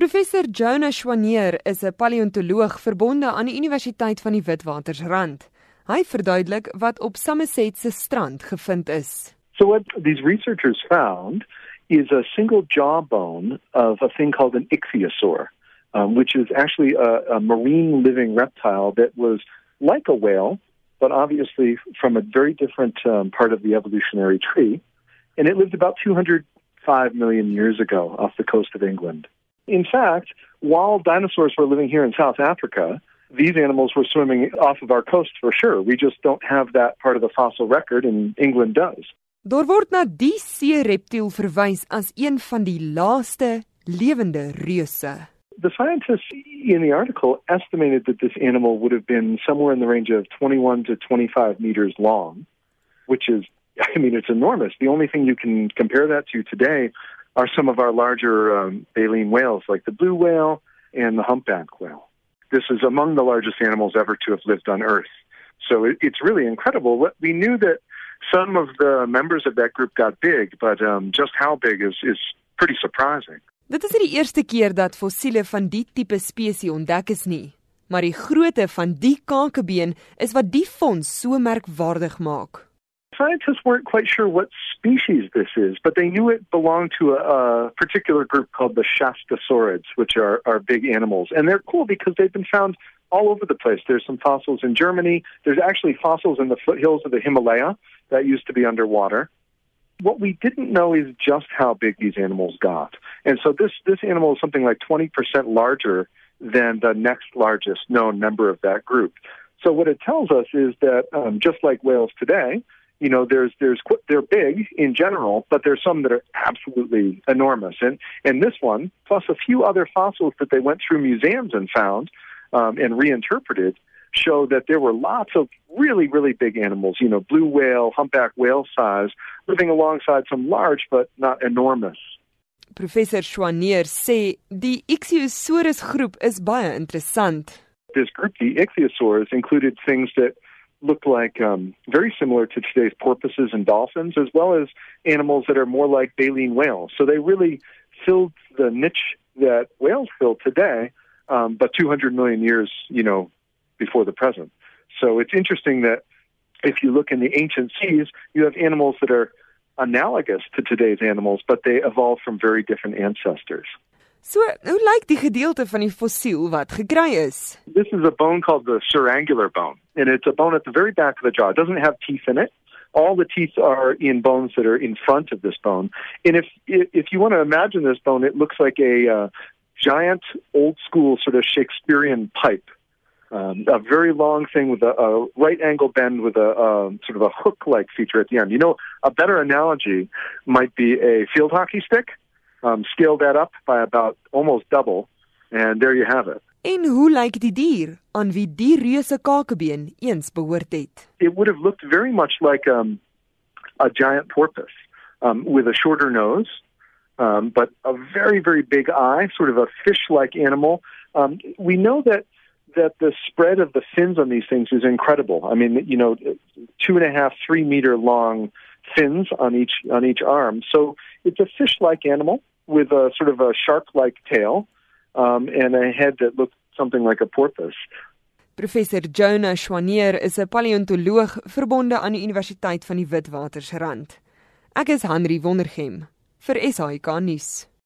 Professor Jonas Choiniere is 'n paleontoloog verbonde aan die Universiteit van die Witwatersrand. Hy verduidelik wat op Somerset se strand gevind is. So what these researchers found is a single jawbone of a thing called an ichthyosaur, um, which is actually a, a marine living reptile that was like a whale, but obviously from a very different um, part of the evolutionary tree. And it lived about 205 million years ago off the coast of England. In fact, while dinosaurs were living here in South Africa, these animals were swimming off of our coast for sure. We just don't have that part of the fossil record, and England does. Daar word na die see reptiel verwys as een van die laaste lewende reuse. The scientists in the article estimated that this animal would have been somewhere in the range of 21 to 25 meters long, which is, I mean, it's enormous. The only thing you can compare that to today are some of our larger um, baleen whales, like the blue whale and the humpback whale. This is among the largest animals ever to have lived on Earth. So it, it's really incredible. We knew that some of the members of that group got big, but um, just how big is, is pretty surprising. Dit is nie die eerste keer dat fossiele van die tipe spesies ontdek is nie, maar die grootte van die kakebeen is wat die fonds so merkwaardig maak. Scientists weren't quite sure what species this is, but they knew it belonged to a, a particular group called the Shastasaurids, which are, are big animals. And they're cool because they've been found all over the place. There's some fossils in Germany. There's actually fossils in the foothills of the Himalaya that used to be underwater. What we didn't know is just how big these animals got. And so this, this animal is something like 20% larger than the next largest known member of that group. So what it tells us is that um, just like whales today, you know, there's there's they're big in general, but there's some that are absolutely enormous. And and this one, plus a few other fossils that they went through museums and found um, and reinterpreted, show that there were lots of really, really big animals, you know, blue whale, humpback whale size, living alongside some large but not enormous. Professor Choiniere sê die Ichthyosaurus groep is baie interessant. This group, the Ichthyosaurs, included things that looked like um, very similar to today's porpoises and dolphins, as well as animals that are more like baleen whales. So they really filled the niche that whales fill today, um, but 200 million years, you know, before the present. So it's interesting that if you look in the ancient seas, you have animals that are analogous to today's animals, but they evolved from very different ancestors. So, hoe lyk die gedeelte van die fossiel wat gekry is? This is a bone called the surangular bone, and it's a bone at the very back of the jaw. It doesn't have teeth in it. All the teeth are in bones that are in front of this bone. And if if you want to imagine this bone, it looks like a uh, giant, old school sort of Shakespearean pipe um, a very long thing with a, a right angle bend with a sort of a hook like feature at the end. You know, a better analogy might be a field hockey stick. Um, scale that up by about almost double, and there you have it. En hoe lyk die dier aan wie die reuse kakebeen eens behoort het? It would have looked very much like um, a giant porpoise um, with a shorter nose, um, but a very, very big eye, sort of a fish-like animal. Um, we know that that the spread of the fins on these things is incredible. I mean, you know, two and a half, three meter long fins on each on each arm. So it's a fish-like animal with a sort of a shark-like tail um, and a head that looks something like a porpoise. Professor Jonah Schwanier is 'n paleontoloog verbonde aan die Universiteit van die Witwatersrand. Ek is Henry Wondergem vir SAK nuus.